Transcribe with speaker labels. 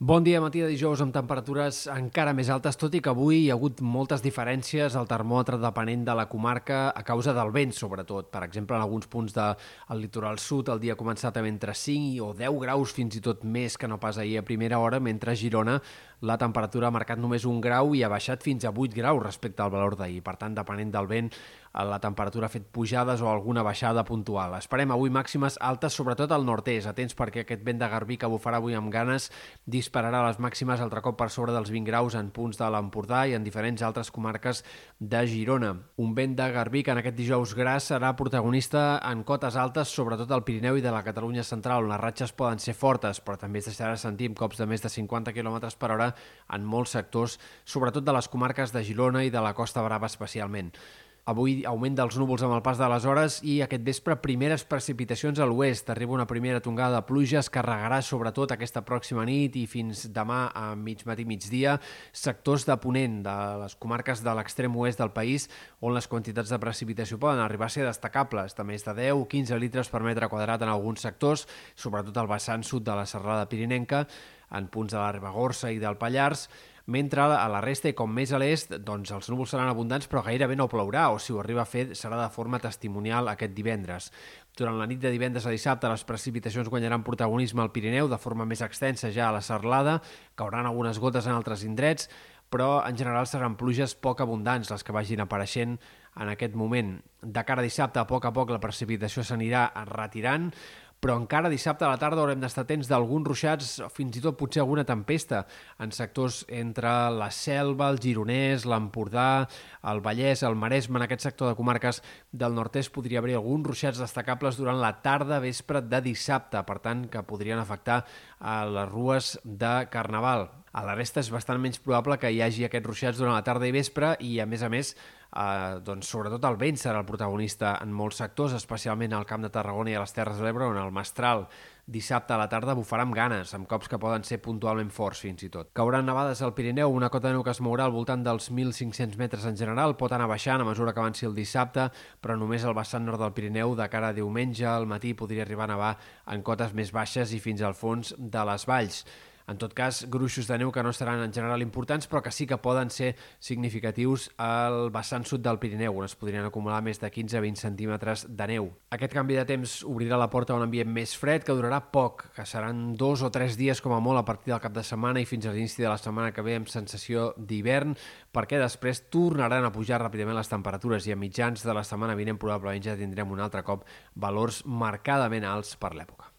Speaker 1: Bon dia, matí de dijous amb temperatures encara més altes, tot i que avui hi ha hagut moltes diferències al termòmetre depenent de la comarca a causa del vent, sobretot. Per exemple, en alguns punts del de, litoral sud el dia ha començat amb entre 5 o 10 graus, fins i tot més que no pas ahir a primera hora, mentre a Girona la temperatura ha marcat només un grau i ha baixat fins a 8 graus respecte al valor d'ahir. Per tant, depenent del vent, la temperatura ha fet pujades o alguna baixada puntual. Esperem avui màximes altes, sobretot al nord-est. Atents perquè aquest vent de garbí que bufarà avui amb ganes dispararà les màximes altre cop per sobre dels 20 graus en punts de l'Empordà i en diferents altres comarques de Girona. Un vent de garbí que en aquest dijous gras serà protagonista en cotes altes, sobretot al Pirineu i de la Catalunya central, on les ratxes poden ser fortes, però també es deixarà sentir amb cops de més de 50 km per hora en molts sectors, sobretot de les comarques de Girona i de la Costa Brava especialment. Avui augment dels núvols amb el pas de les hores i aquest vespre primeres precipitacions a l'oest. Arriba una primera tongada de pluja, es carregarà sobretot aquesta pròxima nit i fins demà a mig matí migdia. Sectors de Ponent, de les comarques de l'extrem oest del país, on les quantitats de precipitació poden arribar a ser destacables, de més de 10-15 litres per metre quadrat en alguns sectors, sobretot al vessant sud de la serrada pirinenca, en punts de la Ribagorça i del Pallars, mentre a la resta com més a l'est, doncs els núvols seran abundants però gairebé no plourà o si ho arriba a fer serà de forma testimonial aquest divendres. Durant la nit de divendres a dissabte les precipitacions guanyaran protagonisme al Pirineu de forma més extensa ja a la Serlada, cauran algunes gotes en altres indrets, però en general seran pluges poc abundants les que vagin apareixent en aquest moment. De cara a dissabte, a poc a poc la precipitació s'anirà retirant, però encara dissabte a la tarda haurem d'estar atents d'alguns ruixats, fins i tot potser alguna tempesta, en sectors entre la Selva, el Gironès, l'Empordà, el Vallès, el Maresme, en aquest sector de comarques del nord-est podria haver alguns ruixats destacables durant la tarda vespre de dissabte, per tant, que podrien afectar a les rues de Carnaval. A la resta és bastant menys probable que hi hagi aquests ruixats durant la tarda i vespre i, a més a més, eh, doncs, sobretot el vent serà el protagonista en molts sectors, especialment al Camp de Tarragona i a les Terres de l'Ebre, on el mestral dissabte a la tarda bufarà amb ganes, amb cops que poden ser puntualment forts fins i tot. Cauran nevades al Pirineu, una cota de neu que es mourà al voltant dels 1.500 metres en general, pot anar baixant a mesura que avanci el dissabte, però només al vessant nord del Pirineu de cara a diumenge al matí podria arribar a nevar en cotes més baixes i fins al fons de les valls. En tot cas, gruixos de neu que no seran en general importants, però que sí que poden ser significatius al vessant sud del Pirineu, on es podrien acumular més de 15-20 centímetres de neu. Aquest canvi de temps obrirà la porta a un ambient més fred, que durarà poc, que seran dos o tres dies com a molt a partir del cap de setmana i fins a l'inici de la setmana que ve amb sensació d'hivern, perquè després tornaran a pujar ràpidament les temperatures i a mitjans de la setmana vinent probablement ja tindrem un altre cop valors marcadament alts per l'època.